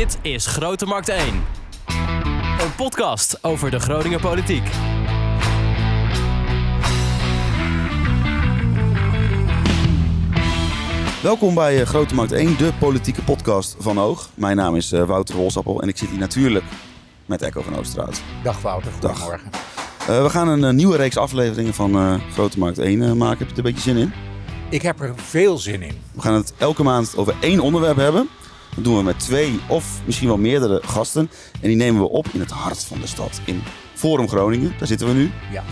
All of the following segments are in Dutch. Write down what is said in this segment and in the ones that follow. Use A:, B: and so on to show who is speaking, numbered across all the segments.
A: Dit is Grote Markt 1. Een podcast over de Groninger politiek.
B: Welkom bij eh, Grote Markt 1, de politieke podcast van Oog. Mijn naam is eh, Wouter Wolsappel en ik zit hier natuurlijk met Echo van Oosterhout.
C: Dag Wouter,
B: Dag.
C: goedemorgen.
B: Eh, we gaan een nieuwe reeks afleveringen van eh, Grote Markt 1 eh, maken. Heb je er een beetje zin in?
C: Ik heb er veel zin in.
B: We gaan het elke maand over één onderwerp hebben. Dat doen we met twee of misschien wel meerdere gasten. En die nemen we op in het hart van de stad, in Forum Groningen. Daar zitten we nu.
C: Ja.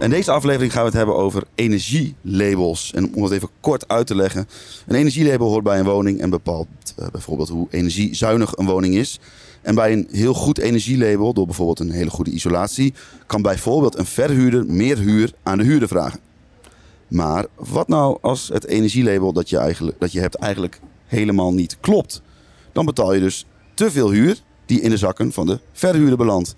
B: In deze aflevering gaan we het hebben over energielabels. En om het even kort uit te leggen. Een energielabel hoort bij een woning en bepaalt eh, bijvoorbeeld hoe energiezuinig een woning is. En bij een heel goed energielabel, door bijvoorbeeld een hele goede isolatie, kan bijvoorbeeld een verhuurder meer huur aan de huurder vragen. Maar wat nou als het energielabel dat je, eigenlijk, dat je hebt eigenlijk helemaal niet klopt? Dan betaal je dus te veel huur die in de zakken van de verhuurder belandt.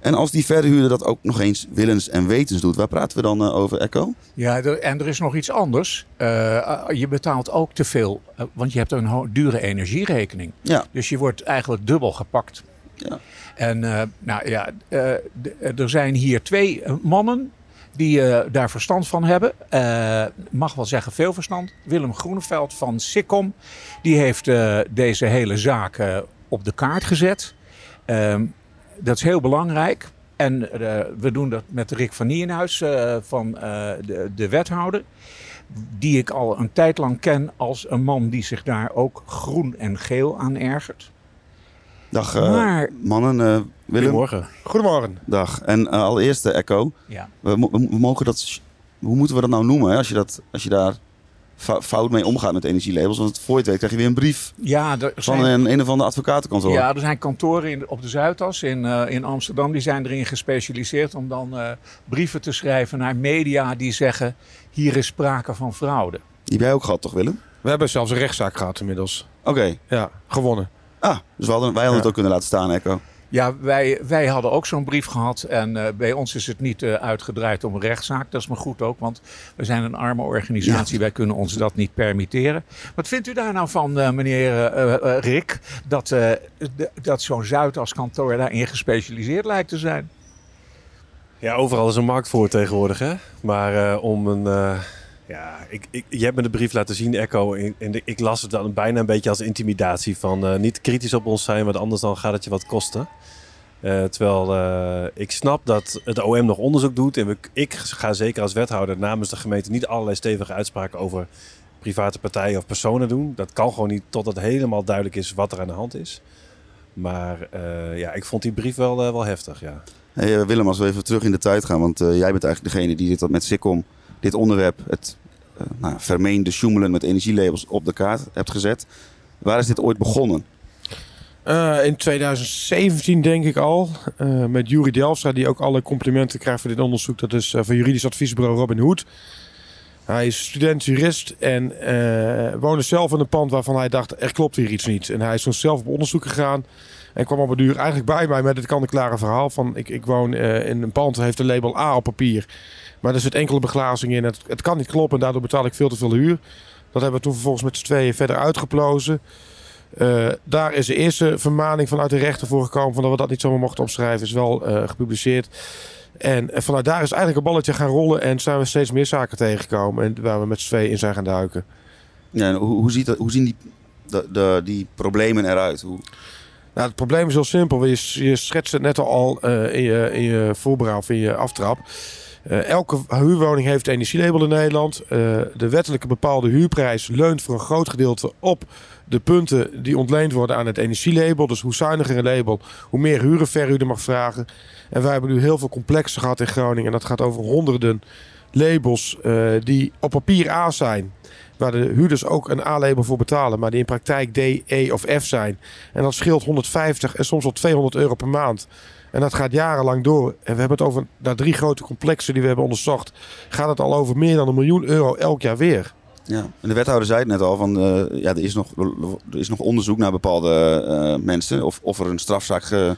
B: En als die verhuurder dat ook nog eens willens en wetens doet, waar praten we dan eh, over, Echo?
C: Ja, er- en er is nog iets anders. Eh, je betaalt ook te veel, eh, want je hebt een dure energierekening.
B: Ja,
C: Dus je wordt eigenlijk dubbel gepakt.
B: Ja.
C: En nou ja, er zijn hier twee mannen die eh, daar verstand van hebben. Eh, mag wel zeggen veel verstand. Willem Groeneveld van Sikkom, die heeft eh, deze hele zaak op de kaart gezet. Ehm, dat is heel belangrijk. En we doen dat met Rick van Nieuwenhuis van de, de wethouder. Die ik al een tijd lang ken als een man die zich daar ook groen en geel aan ergert.
B: Dag eh,
C: Maar-
B: mannen. eh, Willem,
D: Goedemorgen. Goedemorgen.
B: dag. En eh, allereerst, Echo,
C: Ja.
B: we, mo- we mogen dat, hoe moeten we dat nou noemen hè? Als, je dat, als je daar fou- fout mee omgaat met energielabels? Want voor je het weet krijg je weer een brief
C: Ja, er
B: van
C: zijn,
B: een, een of andere advocatenkantoor.
C: ja, er zijn kantoren in, op de Zuidas in, eh, in Amsterdam. Die zijn erin gespecialiseerd om dan eh, brieven te schrijven naar media die zeggen... hier is sprake van fraude.
B: Die heb jij ook gehad, toch Willem?
D: We hebben zelfs een rechtszaak gehad inmiddels.
B: Oké.
D: Ja, gewonnen.
B: Ah, dus we hadden, wij hadden het ook kunnen laten staan, Echo.
C: Ja, wij, wij hadden ook zo'n brief gehad. En eh, bij ons is het niet eh, uitgedraaid om een rechtszaak. Dat is maar goed ook, want we zijn een arme organisatie. Wij kunnen ons dat niet permitteren. Wat vindt u daar nou van, eh, meneer Rick? Dat, eh, dat zo'n Zuidas kantoor daarin gespecialiseerd lijkt te zijn?
E: Ja, overal is een markt voor tegenwoordig, hè? Maar eh, om een... ja, ik, ik, je hebt me de brief laten zien, Echo. En ik las het dan bijna een beetje als intimidatie. Van eh, niet kritisch op ons zijn, want anders dan gaat het je wat kosten. Eh, terwijl eh, ik snap dat het OM nog onderzoek doet. En ik ga zeker als wethouder namens de gemeente niet allerlei stevige uitspraken over private partijen of personen doen. Dat kan gewoon niet totdat helemaal duidelijk is wat er aan de hand is. Maar ja, ik vond die brief wel, wel heftig, ja.
B: Willem, als we even terug in de tijd gaan, want jij bent eigenlijk degene die dit met Sikkom, dit onderwerp, het nou, vermeende sjoemelen met energielabels op de kaart hebt gezet. Waar is dit ooit begonnen?
D: Eh, in 2017 denk ik al. eh, met Jury Delstra, die ook alle complimenten krijgt voor dit onderzoek. Dat is eh, van juridisch adviesbureau Robin Hood. Hij is student-jurist en eh, woonde zelf in een pand waarvan hij dacht, er klopt hier iets niet. En hij is toen zelf op onderzoek gegaan. En kwam op een duur eigenlijk bij mij met het kan-klare verhaal van... Ik, ik woon eh, in een pand, heeft een label A op papier. Maar er zit enkele beglazing in. Het, het kan niet kloppen en daardoor betaal ik veel te veel huur. Dat hebben we toen vervolgens met z'n tweeën verder uitgeplozen. Eh, daar is de eerste vermaning vanuit de rechter voor gekomen... van dat we dat niet zomaar mochten opschrijven. Is wel eh, gepubliceerd. En, en vanuit daar is eigenlijk een balletje gaan rollen... en zijn we steeds meer zaken tegengekomen... En waar we met z'n tweeën in zijn gaan duiken.
B: Ja, hoe, hoe, ziet dat, hoe zien die, de, de, die problemen eruit? Hoe,
D: Nou, het probleem is heel simpel. Je, je schetst het net al eh, in, je, in je voorbereid of in je aftrap. Eh, elke huurwoning heeft energielabel in Nederland. Eh, de wettelijke bepaalde huurprijs leunt voor een groot gedeelte op de punten die ontleend worden aan het energielabel. Dus hoe zuiniger een label, hoe meer huur een verhuurder mag vragen. En wij hebben nu heel veel complexen gehad in Groningen. En dat gaat over honderden labels eh, die op papier A zijn. Waar de huurders ook een A-label voor betalen, maar die in praktijk D, E of F zijn. En dat scheelt 150 en soms wel 200 euro per maand. En dat gaat jarenlang door. En we hebben het over naar drie grote complexen die we hebben onderzocht. Gaat het al over meer dan een miljoen euro elk jaar weer.
B: ja. En de wethouder zei het net al, van, eh, ja, er, is nog, er is nog onderzoek naar bepaalde eh, mensen. Of, of er een strafzaak ge-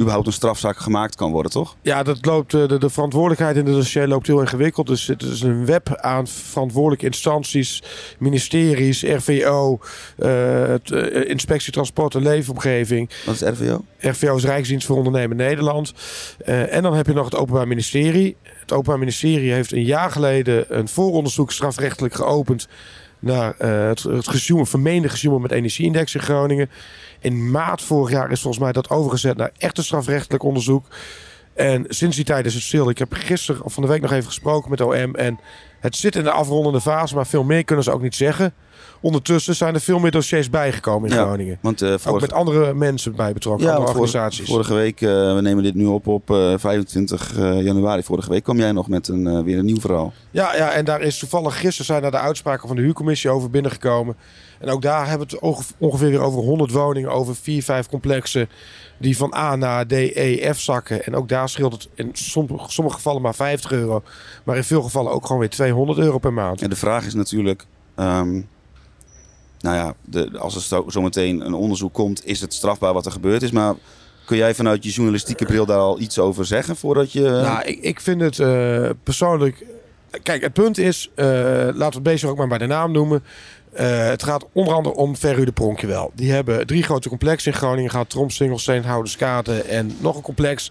B: überhaupt een strafzaak gemaakt kan worden, toch?
D: Ja, dat loopt, eh, de, de verantwoordelijkheid in het dossier loopt heel ingewikkeld. Dus het is een web aan verantwoordelijke instanties, ministeries, RVO, eh, het, eh, Inspectie Transport en Leefomgeving.
B: Wat is RVO?
D: RVO is Rijksdienst voor Ondernemen Nederland. Eh, en dan heb je nog het Openbaar Ministerie. Het Openbaar Ministerie heeft een jaar geleden een vooronderzoek strafrechtelijk geopend naar eh, het, het vermeende gesjoemel met energieindex in Groningen. In maart vorig jaar is volgens mij dat overgezet naar echt een strafrechtelijk onderzoek. En sinds die tijd is het stil. Ik heb gisteren of van de week nog even gesproken met OM. En het zit in de afrondende fase, maar veel meer kunnen ze ook niet zeggen. Ondertussen zijn er veel meer dossiers bijgekomen in
B: Ja,
D: Groningen.
B: Want eh,
D: Ook met andere mensen bij betrokken,
B: ja,
D: andere organisaties.
B: vorige week, eh, we nemen dit nu op op eh, 25 eh, januari. Vorige week kwam jij nog met een, weer een nieuw verhaal.
D: Ja, ja, en daar is toevallig gisteren zijn daar de uitspraken van de huurcommissie over binnengekomen. En ook daar hebben we het onge- ongeveer weer over 100 woningen, over 4, 5 complexen die van A naar D, E, F zakken. En ook daar scheelt het in sommige, sommige gevallen maar 50 euro, maar in veel gevallen ook gewoon weer 200 euro per maand.
B: En de vraag is natuurlijk, ehm, nou ja, de, als er zo, zometeen een onderzoek komt, is het strafbaar wat er gebeurd is. Maar kun jij vanuit je journalistieke bril daar al iets over zeggen voordat je...
D: Nou, ik, ik vind het eh, persoonlijk. Kijk, het punt is, eh, laten we het beestje ook maar bij de naam noemen. Eh, het gaat onder andere om Verhuurde Pronkjewel. Die hebben drie grote complexen in Groningen gehad. Trom, Singelsteen, Houdenskaten en nog een complex.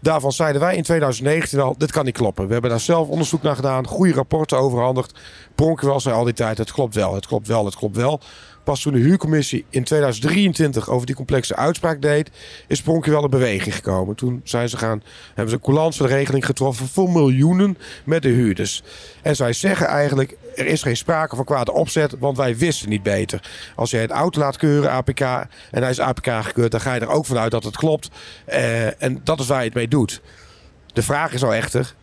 D: Daarvan zeiden wij in 2019 al, dit kan niet kloppen. We hebben daar zelf onderzoek naar gedaan, goede rapporten overhandigd. Pronkjewel zei al die tijd, het klopt wel, het klopt wel, het klopt wel. Pas toen de huurcommissie in 2023 over die complexe uitspraak deed, is Pronkjewel in beweging gekomen. Toen zijn ze gaan, hebben ze een coulance regeling getroffen voor miljoenen met de huurders. En zij zeggen eigenlijk, er is geen sprake van kwade opzet, want wij wisten niet beter. Als jij het auto laat keuren, APK, en hij is APK gekeurd, dan ga je er ook vanuit dat het klopt. Eh, en dat is waar je het mee doet. De vraag is al echter,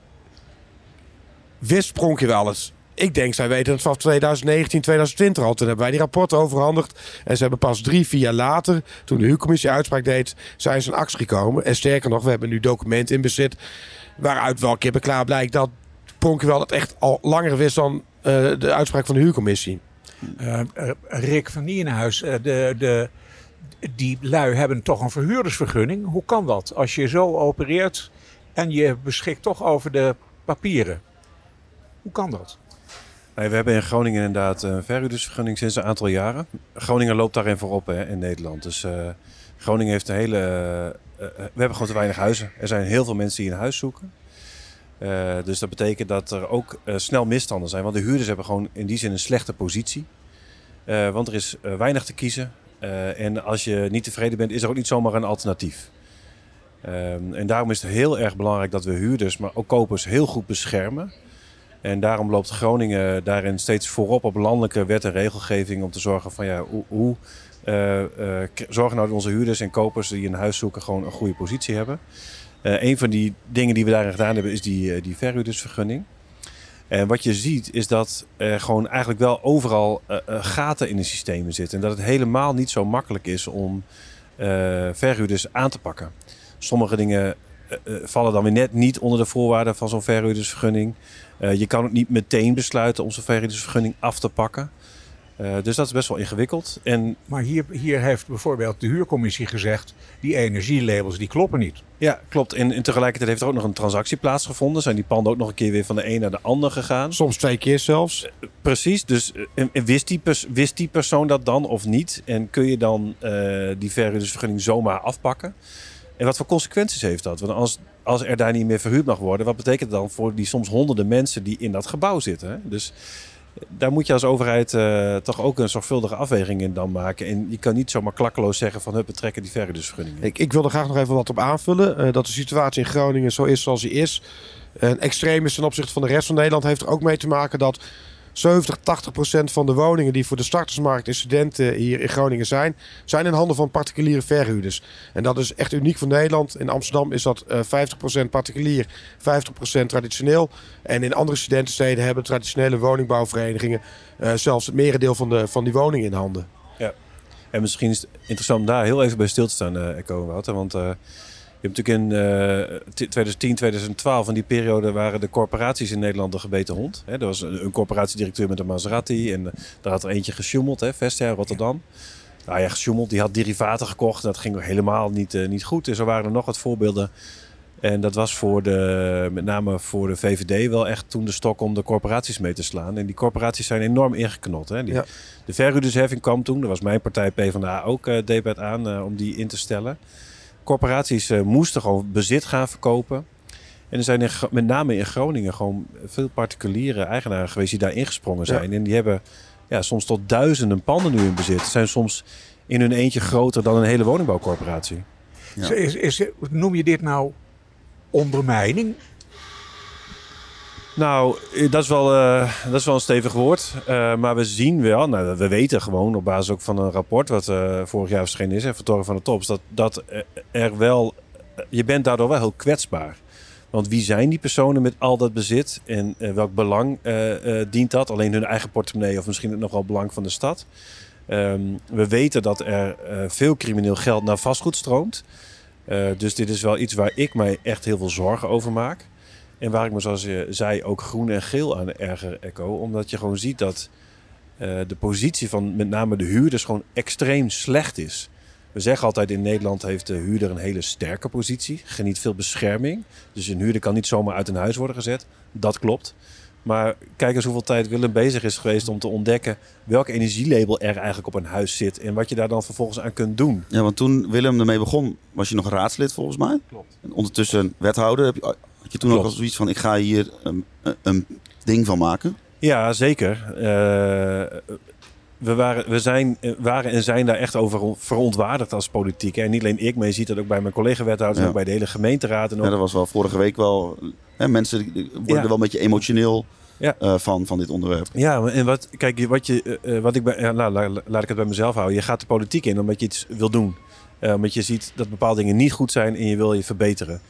D: wist Pronkjewel het? Ik denk, zij weten het vanaf 2019, 2020 al. Toen hebben wij die rapporten overhandigd. En ze hebben pas drie, vier jaar later, toen de huurcommissie uitspraak deed, zijn ze in actie gekomen. En sterker nog, we hebben nu documenten in bezit. Waaruit wel kippen klaar blijkt dat Pronkjewel het echt al langer wist dan eh, de uitspraak van de huurcommissie.
C: Eh, Rick van Nienhuis, eh, de, de, die lui hebben toch een verhuurdersvergunning. Hoe kan dat? Als je zo opereert en je beschikt toch over de papieren. Hoe kan dat?
E: Nee, we hebben in Groningen inderdaad een verhuurdersvergunning sinds een aantal jaren. Groningen loopt daarin voorop hè, in Nederland. Dus eh, Groningen heeft een hele... eh, eh, we hebben gewoon te weinig huizen. Er zijn heel veel mensen die een huis zoeken. Eh, dus dat betekent dat er ook eh, snel misstanden zijn. Want de huurders hebben gewoon in die zin een slechte positie. Eh, want er is eh, weinig te kiezen. Eh, en als je niet tevreden bent, is er ook niet zomaar een alternatief. Ehm, en daarom is het heel erg belangrijk dat we huurders, maar ook kopers heel goed beschermen. En daarom loopt Groningen daarin steeds voorop op landelijke wet en regelgeving om te zorgen van ja, hoe, eh, eh, zorgen nou dat onze huurders en kopers die een huis zoeken gewoon een goede positie hebben. Eh een van die dingen die we daarin gedaan hebben is die, die verhuurdersvergunning. En wat je ziet is dat er gewoon eigenlijk wel overal gaten in de systemen zitten. En dat het helemaal niet zo makkelijk is om verhuurders aan te pakken. Sommige dingen vallen dan weer net niet onder de voorwaarden van zo'n verhuurdersvergunning. Eh, je kan ook niet meteen besluiten om zo'n verhuurdersvergunning af te pakken. Eh, dus dat is best wel ingewikkeld. En
C: Maar hier, hier heeft bijvoorbeeld de huurcommissie gezegd... die energielabels die kloppen niet.
E: ja, klopt. En, en tegelijkertijd heeft er ook nog een transactie plaatsgevonden. Zijn die panden ook nog een keer weer van de een naar de ander gegaan.
D: Soms twee keer zelfs.
E: Precies, dus eh, wist, die wist die persoon dat dan of niet? En kun je dan eh, die verhuurdersvergunning zomaar afpakken? En wat voor consequenties heeft dat? Want als, als er daar niet meer verhuurd mag worden, wat betekent dat dan voor die soms honderden mensen die in dat gebouw zitten? Hè? Dus eh, daar moet je als overheid eh, toch ook een zorgvuldige afweging in dan maken. En je kan niet zomaar klakkeloos zeggen van hup, we trekken die verhuurdersvergunning. in.
D: Ik, ik wil er graag nog even wat op aanvullen. Eh, dat de situatie in Groningen zo is zoals die is. En extreem is ten opzichte van de rest van Nederland heeft er ook mee te maken dat 70, 80 procent van de woningen die voor de startersmarkt en studenten hier in Groningen zijn, zijn in handen van particuliere verhuurders. En dat is echt uniek voor Nederland. In Amsterdam is dat eh 50 procent particulier, 50 procent traditioneel. En in andere studentensteden hebben traditionele woningbouwverenigingen eh, zelfs het merendeel van, de, van die woningen in handen.
E: En misschien is het interessant om daar heel even bij stil te staan, eh Echo Wouter. Want eh, hebt natuurlijk in eh, t- 2010, 2012, in die periode waren de corporaties in Nederland de gebeten hond. Hè, er was een, een corporatiedirecteur met een Maserati en eh, daar had er eentje gesjoemeld, hè, Vestia, Rotterdam. nou ja, gesjoemeld. Die had derivaten gekocht. Dat ging helemaal niet, eh, niet goed. En zo waren er nog wat voorbeelden. En dat was voor de, met name voor de VVD wel echt toen de stok om de corporaties mee te slaan. En die corporaties zijn enorm ingeknot. Hè? Die,
D: Ja.
E: De verhuurdersheffing kwam toen. Daar was mijn partij PvdA ook uh, het aan eh, om die in te stellen. Corporaties eh, moesten gewoon bezit gaan verkopen. En er zijn in, met name in Groningen gewoon veel particuliere eigenaren geweest die daar ingesprongen zijn. En die hebben ja, soms tot duizenden panden nu in bezit. Ze zijn soms in hun eentje groter dan een hele woningbouwcorporatie.
B: Ja.
C: Is, is, noem je dit nou ondermijning?
E: Nou, eh, dat is wel, eh, dat is wel een stevig woord. Eh, maar we zien wel, nou, we weten gewoon op basis ook van een rapport wat vorig jaar verschenen is, van Torren van de Tops, dat, dat er wel, je bent daardoor wel heel kwetsbaar. Want wie zijn die personen met al dat bezit en welk belang dient dat? Alleen hun eigen portemonnee of misschien nog wel belang van de stad. Ehm, we weten dat er veel crimineel geld naar vastgoed stroomt. Dus dit is wel iets waar ik mij echt heel veel zorgen over maak. En waar ik me, zoals je zei, ook groen en geel aan erger echo. Omdat je gewoon ziet dat eh, de positie van met name de huurders gewoon extreem slecht is. We zeggen altijd in Nederland heeft de huurder een hele sterke positie. Geniet veel bescherming. Dus een huurder kan niet zomaar uit een huis worden gezet. Dat klopt. Maar kijk eens hoeveel tijd Willem bezig is geweest om te ontdekken welk energielabel er eigenlijk op een huis zit. En wat je daar dan vervolgens aan kunt doen.
B: Ja, want toen Willem ermee begon, was je nog raadslid volgens mij.
C: Klopt.
B: En ondertussen wethouder. Heb je, had je toen ook
E: Klopt.
B: al zoiets van, ik ga hier een, een ding van maken?
E: Ja, zeker. Eh, we, waren, we zijn, waren en zijn daar echt over verontwaardigd als politiek. En niet alleen ik, maar je ziet dat ook bij mijn collega-wethouders,
B: Ja.
E: ook bij de hele gemeenteraad. En ook
B: Ja, dat was wel vorige week wel... Hè, mensen worden
E: Ja.
B: er wel een beetje emotioneel
E: Ja.
B: eh, van, van dit onderwerp.
E: Ja, en wat, kijk, wat, je, eh, wat ik bij, ja, nou, la- laat ik het bij mezelf houden. Je gaat de politiek in omdat je iets wil doen. Omdat je ziet dat bepaalde dingen niet goed zijn en je wil je verbeteren.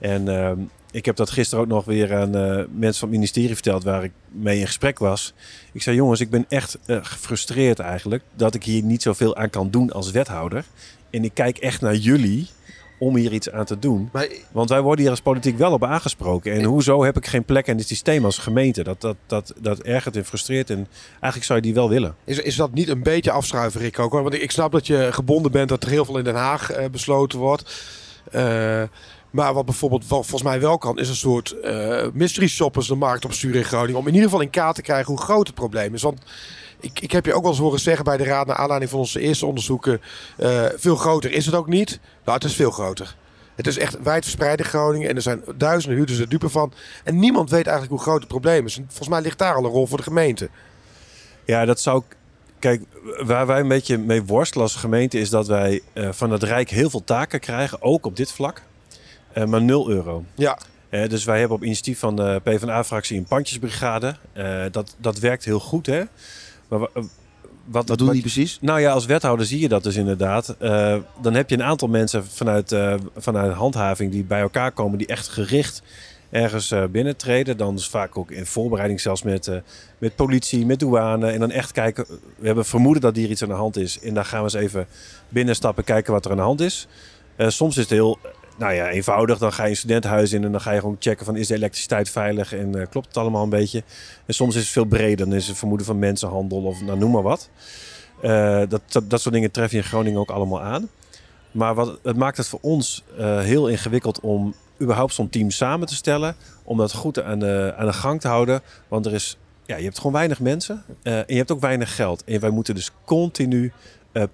E: En ehm, ik heb dat gisteren ook nog weer aan eh, mensen van het ministerie verteld waar ik mee in gesprek was. Ik zei, jongens, ik ben echt eh, gefrustreerd eigenlijk dat ik hier niet zoveel aan kan doen als wethouder. En ik kijk echt naar jullie om hier iets aan te doen.
D: Maar
E: Want wij worden hier als politiek wel op aangesproken. En hoezo heb ik geen plek in dit systeem als gemeente? Dat, dat, dat, dat ergert en frustreert. En eigenlijk zou je die wel willen.
D: Is, is dat niet een beetje afschuiven, Rick ook? hoor? Want ik, ik snap dat je gebonden bent dat er heel veel in Den Haag eh, besloten wordt. Maar wat bijvoorbeeld wel, volgens mij wel kan, is een soort eh, mystery shoppers de markt opsturen in Groningen. Om in ieder geval in kaart te krijgen hoe groot het probleem is. Want ik, ik heb je ook wel eens horen zeggen bij de Raad, naar aanleiding van onze eerste onderzoeken. eh, veel groter is het ook niet. Nou, het is veel groter. Het is echt wijdverspreid in Groningen en er zijn duizenden huurders er dupe van. En niemand weet eigenlijk hoe groot het probleem is. En volgens mij ligt daar al een rol voor de gemeente.
E: Ja, dat zou. Kijk, waar wij een beetje mee worstelen als gemeente is dat wij eh, van het Rijk heel veel taken krijgen, ook op dit vlak. Eh, maar 0 euro.
D: Ja,
E: Eh, dus wij hebben op initiatief van de PvdA-fractie een pandjesbrigade. Eh, dat, dat werkt heel goed, hè? Maar wa- eh, wat,
B: Wat doen
E: wat-
B: die precies?
E: Nou ja, als wethouder zie je dat dus inderdaad. Dan heb je een aantal mensen vanuit, vanuit handhaving die bij elkaar komen, die echt gericht ergens binnentreden. Dan is vaak ook in voorbereiding zelfs met, met politie, met douane. En dan echt kijken, we hebben vermoeden dat hier iets aan de hand is. En dan gaan we eens even binnenstappen, kijken wat er aan de hand is. Soms is het heel, nou ja, eenvoudig. Dan ga je een studentenhuis in en dan ga je gewoon checken van is de elektriciteit veilig en eh, klopt het allemaal een beetje. En soms is het veel breder. Dan is het vermoeden van mensenhandel of nou, noem maar wat. Eh, dat, dat, soort dingen tref je in Groningen ook allemaal aan. Maar wat, het maakt het voor ons eh, heel ingewikkeld om überhaupt zo'n team samen te stellen. Om dat goed aan de, aan de gang te houden. Want er is, ja, je hebt gewoon weinig mensen. en je hebt ook weinig geld. En wij moeten dus continu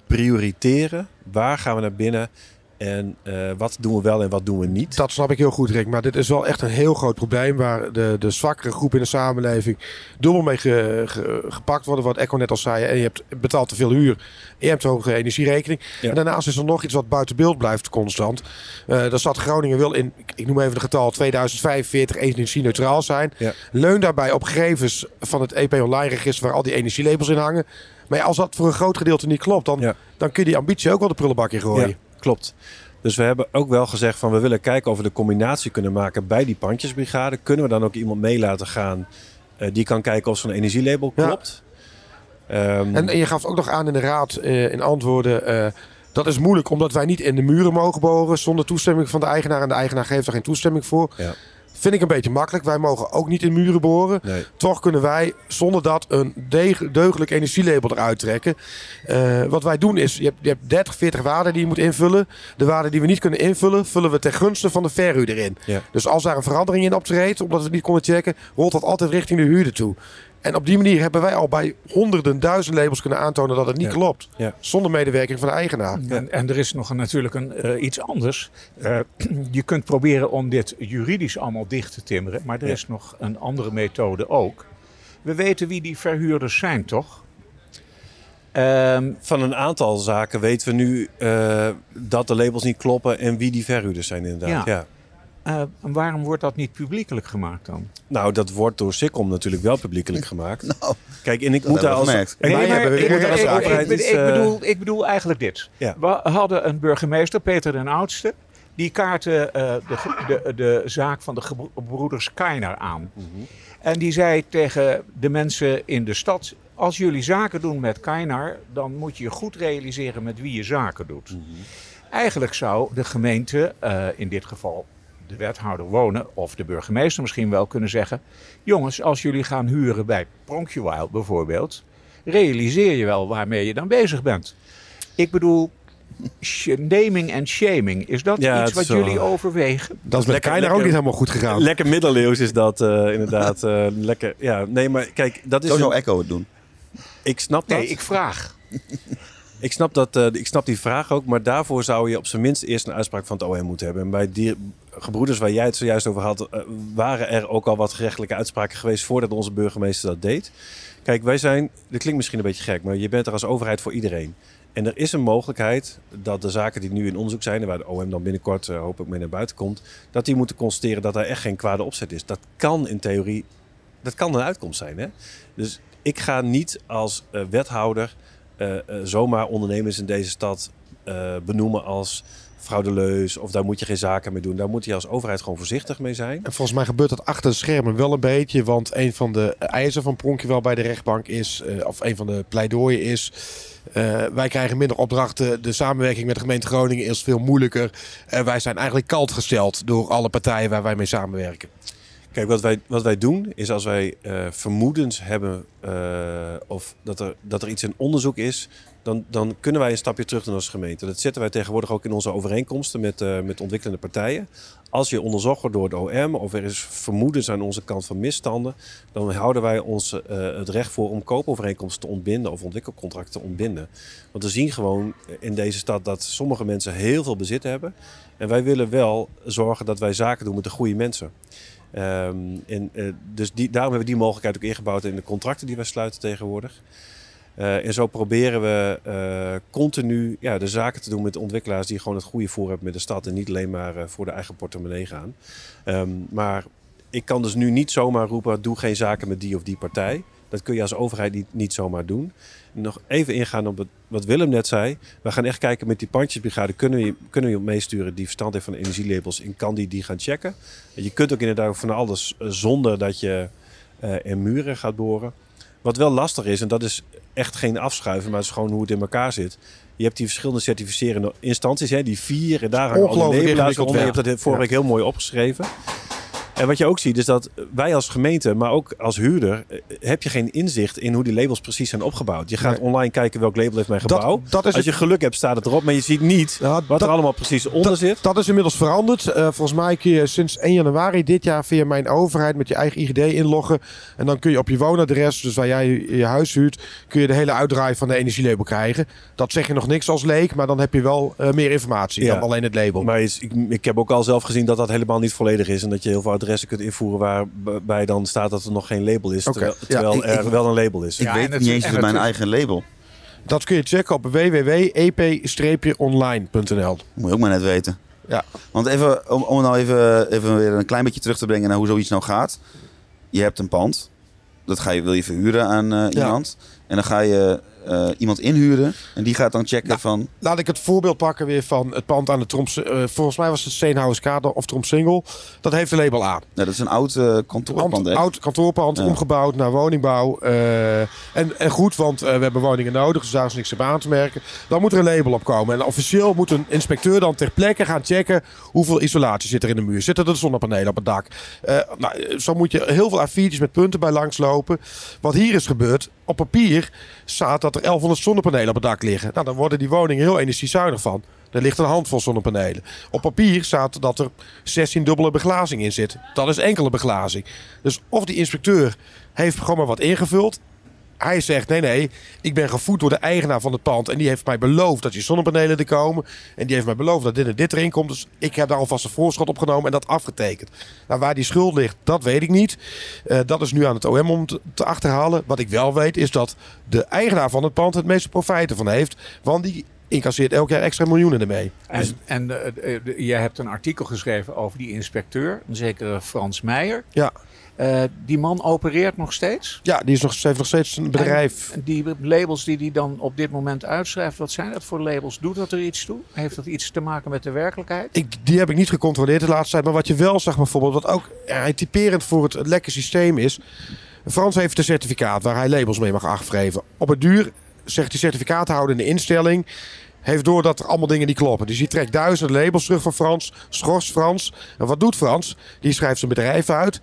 E: prioriteren. Waar gaan we naar binnen? En eh, wat doen we wel en wat doen we niet?
D: Dat snap ik heel goed, Rick. Maar dit is wel echt een heel groot probleem waar de, de zwakkere groep in de samenleving dubbel mee ge- ge- gepakt worden. Wat Echo net al zei. En je hebt betaalt te veel huur. Je hebt een hoge energierekening.
E: Ja.
D: En daarnaast is er nog iets wat buiten beeld blijft constant. Eh de stad Groningen wil in, ik- noem even de getal, 2045 energie-neutraal zijn.
E: Ja.
D: Leun daarbij op gegevens van het EP Online register waar al die energielabels in hangen. Maar ja, als dat voor een groot gedeelte niet klopt, dan, dan kun je die ambitie ook wel de prullenbak in gooien.
E: Klopt. Dus we hebben ook wel gezegd van we willen kijken of we de combinatie kunnen maken bij die pandjesbrigade. Kunnen we dan ook iemand mee laten gaan eh, die kan kijken of zo'n energielabel
D: Ja.
E: klopt? Ehm,
D: En, en je gaf ook nog aan in de raad eh, in antwoorden. eh, dat is moeilijk omdat wij niet in de muren mogen boren zonder toestemming van de eigenaar. En de eigenaar geeft er geen toestemming voor.
E: Ja.
D: Vind ik een beetje makkelijk. Wij mogen ook niet in muren boren.
E: Nee.
D: Toch kunnen wij zonder dat een deugdelijk energielabel eruit trekken. Eh, wat wij doen is, je hebt, je hebt 30, 40 waarden die je moet invullen. De waarden die we niet kunnen invullen, vullen we ten gunste van de verhuurder in.
E: Ja.
D: Dus als daar een verandering in optreedt, omdat we het niet konden checken, rolt dat altijd richting de huurder toe. En op die manier hebben wij al bij honderden, duizend labels kunnen aantonen dat het niet
E: Ja.
D: klopt.
E: Ja.
D: Zonder medewerking van de eigenaar.
C: En, en er is nog een, natuurlijk een, eh, iets anders. Eh, je kunt proberen om dit juridisch allemaal dicht te timmeren. Maar er
E: Ja.
C: is nog een andere methode ook. We weten wie die verhuurders zijn, toch? Ehm,
E: Van een aantal zaken weten we nu eh, dat de labels niet kloppen en wie die verhuurders zijn inderdaad.
C: Ja.
E: Ja.
C: Eh, waarom wordt dat niet publiekelijk gemaakt dan?
E: Nou, dat wordt door Sikkom natuurlijk wel publiekelijk gemaakt.
B: Nou,
E: Kijk, en ik moet daar als... ik-
C: bedoel, ik bedoel eigenlijk dit.
E: Ja.
C: We hadden een burgemeester, Peter den Oudste. Die kaartte eh, de, de, de zaak van de gebroeders Keiner aan.
E: Mhm.
C: En die zei tegen de mensen in de stad: Als jullie zaken doen met Keinar, dan moet je je goed realiseren met wie je zaken doet.
E: Mhm.
C: Eigenlijk zou de gemeente, eh, in dit geval de wethouder wonen, of de burgemeester misschien wel kunnen zeggen: Jongens, als jullie gaan huren bij Pronkjewild bijvoorbeeld, realiseer je wel waarmee je dan bezig bent. Ik bedoel. Naming en shaming, is dat
E: Ja,
C: iets wat jullie overwegen?
D: Dat is met
E: Lekker-
D: ook niet helemaal goed gegaan.
E: Lekker middeleeuws is dat eh, inderdaad. eh, lekker. Ja, nee, maar kijk, dat is.
B: Zo zou Echo het doen.
E: ik snap dat.
C: Nee, ik vraag.
E: Ik snap, dat, eh, ik snap die vraag ook, maar daarvoor zou je op zijn minst eerst een uitspraak van het OM moeten hebben. En bij die gebroeders waar jij het zojuist over had, eh, waren er ook al wat gerechtelijke uitspraken geweest voordat onze burgemeester dat deed. Kijk, wij zijn, dit klinkt misschien een beetje gek, maar je bent er als overheid voor iedereen. En er is een mogelijkheid dat de zaken die nu in onderzoek zijn, en waar de OM dan binnenkort eh, hopelijk mee naar buiten komt, dat die moeten constateren dat er echt geen kwade opzet is. Dat kan in theorie, dat kan een uitkomst zijn. Hè? Dus ik ga niet als eh, wethouder zomaar ondernemers in deze stad benoemen als fraudeleus of daar moet je geen zaken mee doen. Daar moet je als overheid gewoon voorzichtig mee zijn.
D: En volgens mij gebeurt dat achter de schermen wel een beetje. Want een van de eisen van Pronkje wel bij de rechtbank is, eh, of een van de pleidooien is. eh, wij krijgen minder opdrachten. De samenwerking met de gemeente Groningen is veel moeilijker. En wij zijn eigenlijk kalt gesteld door alle partijen waar wij mee samenwerken.
E: Kijk, wat wij, wat wij doen is als wij eh, vermoedens hebben eh, of dat er, dat er iets in onderzoek is, dan, dan kunnen wij een stapje terug doen als gemeente. Dat zetten wij tegenwoordig ook in onze overeenkomsten met, eh, met ontwikkelende partijen. Als je onderzocht wordt door het OM of er is vermoedens aan onze kant van misstanden, dan houden wij ons het recht voor om koopovereenkomsten te ontbinden of ontwikkelcontracten te ontbinden. Want we zien gewoon in deze stad dat sommige mensen heel veel bezit hebben. En wij willen wel zorgen dat wij zaken doen met de goede mensen. Ehm, en, eh, dus die, daarom hebben we die mogelijkheid ook ingebouwd in de contracten die wij sluiten tegenwoordig. Eh, en zo proberen we eh, continu ja, de zaken te doen met ontwikkelaars die gewoon het goede voor hebben met de stad en niet alleen maar voor de eigen portemonnee gaan. Ehm, maar ik kan dus nu niet zomaar roepen: doe geen zaken met die of die partij. Dat kun je als overheid niet zomaar doen. Nog even ingaan op het, wat Willem net zei. We gaan echt kijken met die pandjesbrigade. Kunnen we, kunnen we meesturen die verstand heeft van energielabels? En kan die die gaan checken? En je kunt ook inderdaad van alles eh, zonder dat je eh in muren gaat boren. Wat wel lastig is, en dat is echt geen afschuiven, maar het is gewoon hoe het in elkaar zit. Je hebt die verschillende certificerende instanties, hè, die vier. En daar hangen alle
D: ingewikkeld
E: onder. Je hebt dat vorige week heel mooi opgeschreven. En wat je ook ziet is dat wij als gemeente, maar ook als huurder, eh, heb je geen inzicht in hoe die labels precies zijn opgebouwd. Je gaat
D: Nee.
E: online kijken welk label heeft mijn gebouw.
D: dat is
E: als je
D: het-
E: geluk hebt staat het erop, maar je ziet niet wat
D: dat-
E: er allemaal precies onder zit.
D: Dat is inmiddels veranderd. Eh, volgens mij kun je sinds 1 januari dit jaar via mijn overheid met je eigen IGD inloggen. En dan kun je op je woonadres, dus waar jij je huis huurt, kun je de hele uitdraai van de energielabel krijgen. Dat zeg je nog niks als leek, maar dan heb je wel eh, meer informatie
E: Ja.
D: dan alleen het label.
E: Maar is- ik, ik heb ook al zelf gezien dat dat helemaal niet volledig is. En dat je heel veel adressen kunt invoeren waarbij dan staat dat er nog geen label is. Terwijl,
D: Ja,
E: terwijl
B: ik-
E: er
B: ik-
E: wel een label is.
B: Ik
C: Ja,
B: weet
C: het-
B: niet eens
C: en
B: eens mijn eigen label.
D: Dat kun je checken op www.ep-online.nl.
B: Moet je ook maar net weten.
D: Ja.
B: Want even, om, om nou even, even weer een klein beetje terug te brengen naar hoe zoiets nou gaat. Je hebt een pand. Dat ga je, wil je verhuren aan eh, iemand. En dan ga je eh, iemand inhuren en die gaat dan checken
D: Nou,
B: van...
D: Laat ik het voorbeeld pakken weer van het pand aan de Tromse. eh, volgens mij was het Steenhouwerskade of Tromsingel. Dat heeft een label aan.
B: Nou, dat is een oud eh kantoorpand, hè?
D: oud kantoorpand,
B: Ja.
D: omgebouwd naar woningbouw. en, en goed, want we hebben woningen nodig, dus daar is niks op aan te merken. Dan moet er een label op komen. En officieel moet een inspecteur dan ter plekke gaan checken hoeveel isolatie zit er in de muur. Zitten er zonnepanelen op het dak? Nou, zo moet je heel veel A4'tjes met punten bij langslopen. Wat hier is gebeurd, op papier staat dat er 1100 zonnepanelen op het dak liggen. Nou, dan worden die woningen heel energiezuinig van. Er ligt een handvol zonnepanelen. Op papier staat dat er 16 dubbele beglazing in zit. Dat is enkele beglazing. Dus of die inspecteur heeft gewoon maar wat ingevuld. Hij zegt, nee, nee, ik ben gevoed door de eigenaar van het pand. En die heeft mij beloofd dat die zonnepanelen er komen. En die heeft mij beloofd dat dit en dit erin komt. Dus ik heb daar alvast een voorschot op genomen en dat afgetekend. Nou, waar die schuld ligt, dat weet ik niet. Eh, dat is nu aan het OM om te, te achterhalen. Wat ik wel weet, is dat de eigenaar van het pand het meeste profijt ervan heeft. Want die incasseert elk jaar extra miljoenen ermee.
C: En, en eh, eh, je hebt een artikel geschreven over die inspecteur, een zekere Frans Meijer.
D: Ja,
C: Eh, die man opereert nog steeds.
D: ja die is nog, heeft nog steeds een bedrijf.
C: En die labels die hij dan op dit moment uitschrijft, wat zijn dat voor labels? Doet dat er iets toe? Heeft dat iets te maken met de werkelijkheid?
D: Ik, die heb ik niet gecontroleerd de laatste tijd. Maar wat je wel zag bijvoorbeeld, wat ook eh, typerend voor het, lekke systeem is. Frans heeft een certificaat waar hij labels mee mag afgeven. Op het duur zegt die certificaathouder in de instelling... heeft door dat er allemaal dingen niet kloppen. Dus die trekt duizenden labels terug van Frans, schorst Frans. En wat doet Frans? Die schrijft zijn bedrijf uit...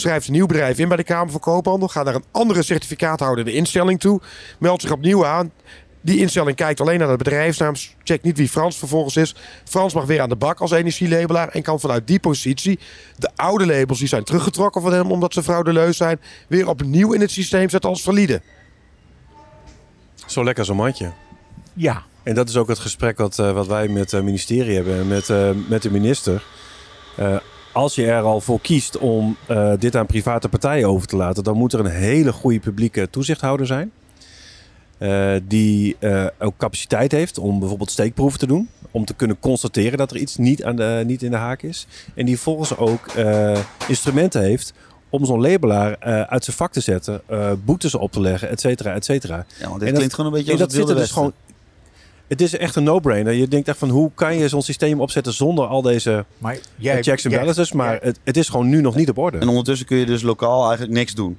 D: Schrijft een nieuw bedrijf in bij de Kamer van Koophandel. Gaat naar een andere certificaathouder de instelling toe. Meldt zich opnieuw aan. Die instelling kijkt alleen naar de bedrijfsnaam. Checkt niet wie Frans vervolgens is. Frans mag weer aan de bak als energielabelaar. En kan vanuit die positie de oude labels die zijn teruggetrokken van hem. Omdat ze fraudeleus zijn. Weer opnieuw in het systeem zetten als valide.
E: Zo lekker zo'n mandje.
C: Ja.
E: En dat is ook het gesprek wat, eh, wat wij met het ministerie hebben en met, eh, met de minister. Eh, als je er al voor kiest om eh, dit aan private partijen over te laten, dan moet er een hele goede publieke toezichthouder zijn. Eh, die eh, ook capaciteit heeft om bijvoorbeeld steekproeven te doen. Om te kunnen constateren dat er iets niet, aan de, niet in de haak is. En die volgens ook instrumenten heeft om zo'n labelaar uit zijn vak te zetten. boetes op te leggen, et cetera, et cetera.
B: Ja, want
E: En
B: dit
E: dat-
B: klinkt gewoon een beetje
E: En
B: als
E: dat zit er dus gewoon. Het is echt een no-brainer. Je denkt echt van hoe kan je zo'n systeem opzetten zonder al deze
C: Maar jij,
E: checks en
C: jij-
E: balances. Maar
C: jij-
E: het, het is gewoon nu nog niet op orde.
B: En ondertussen kun je dus lokaal eigenlijk niks doen.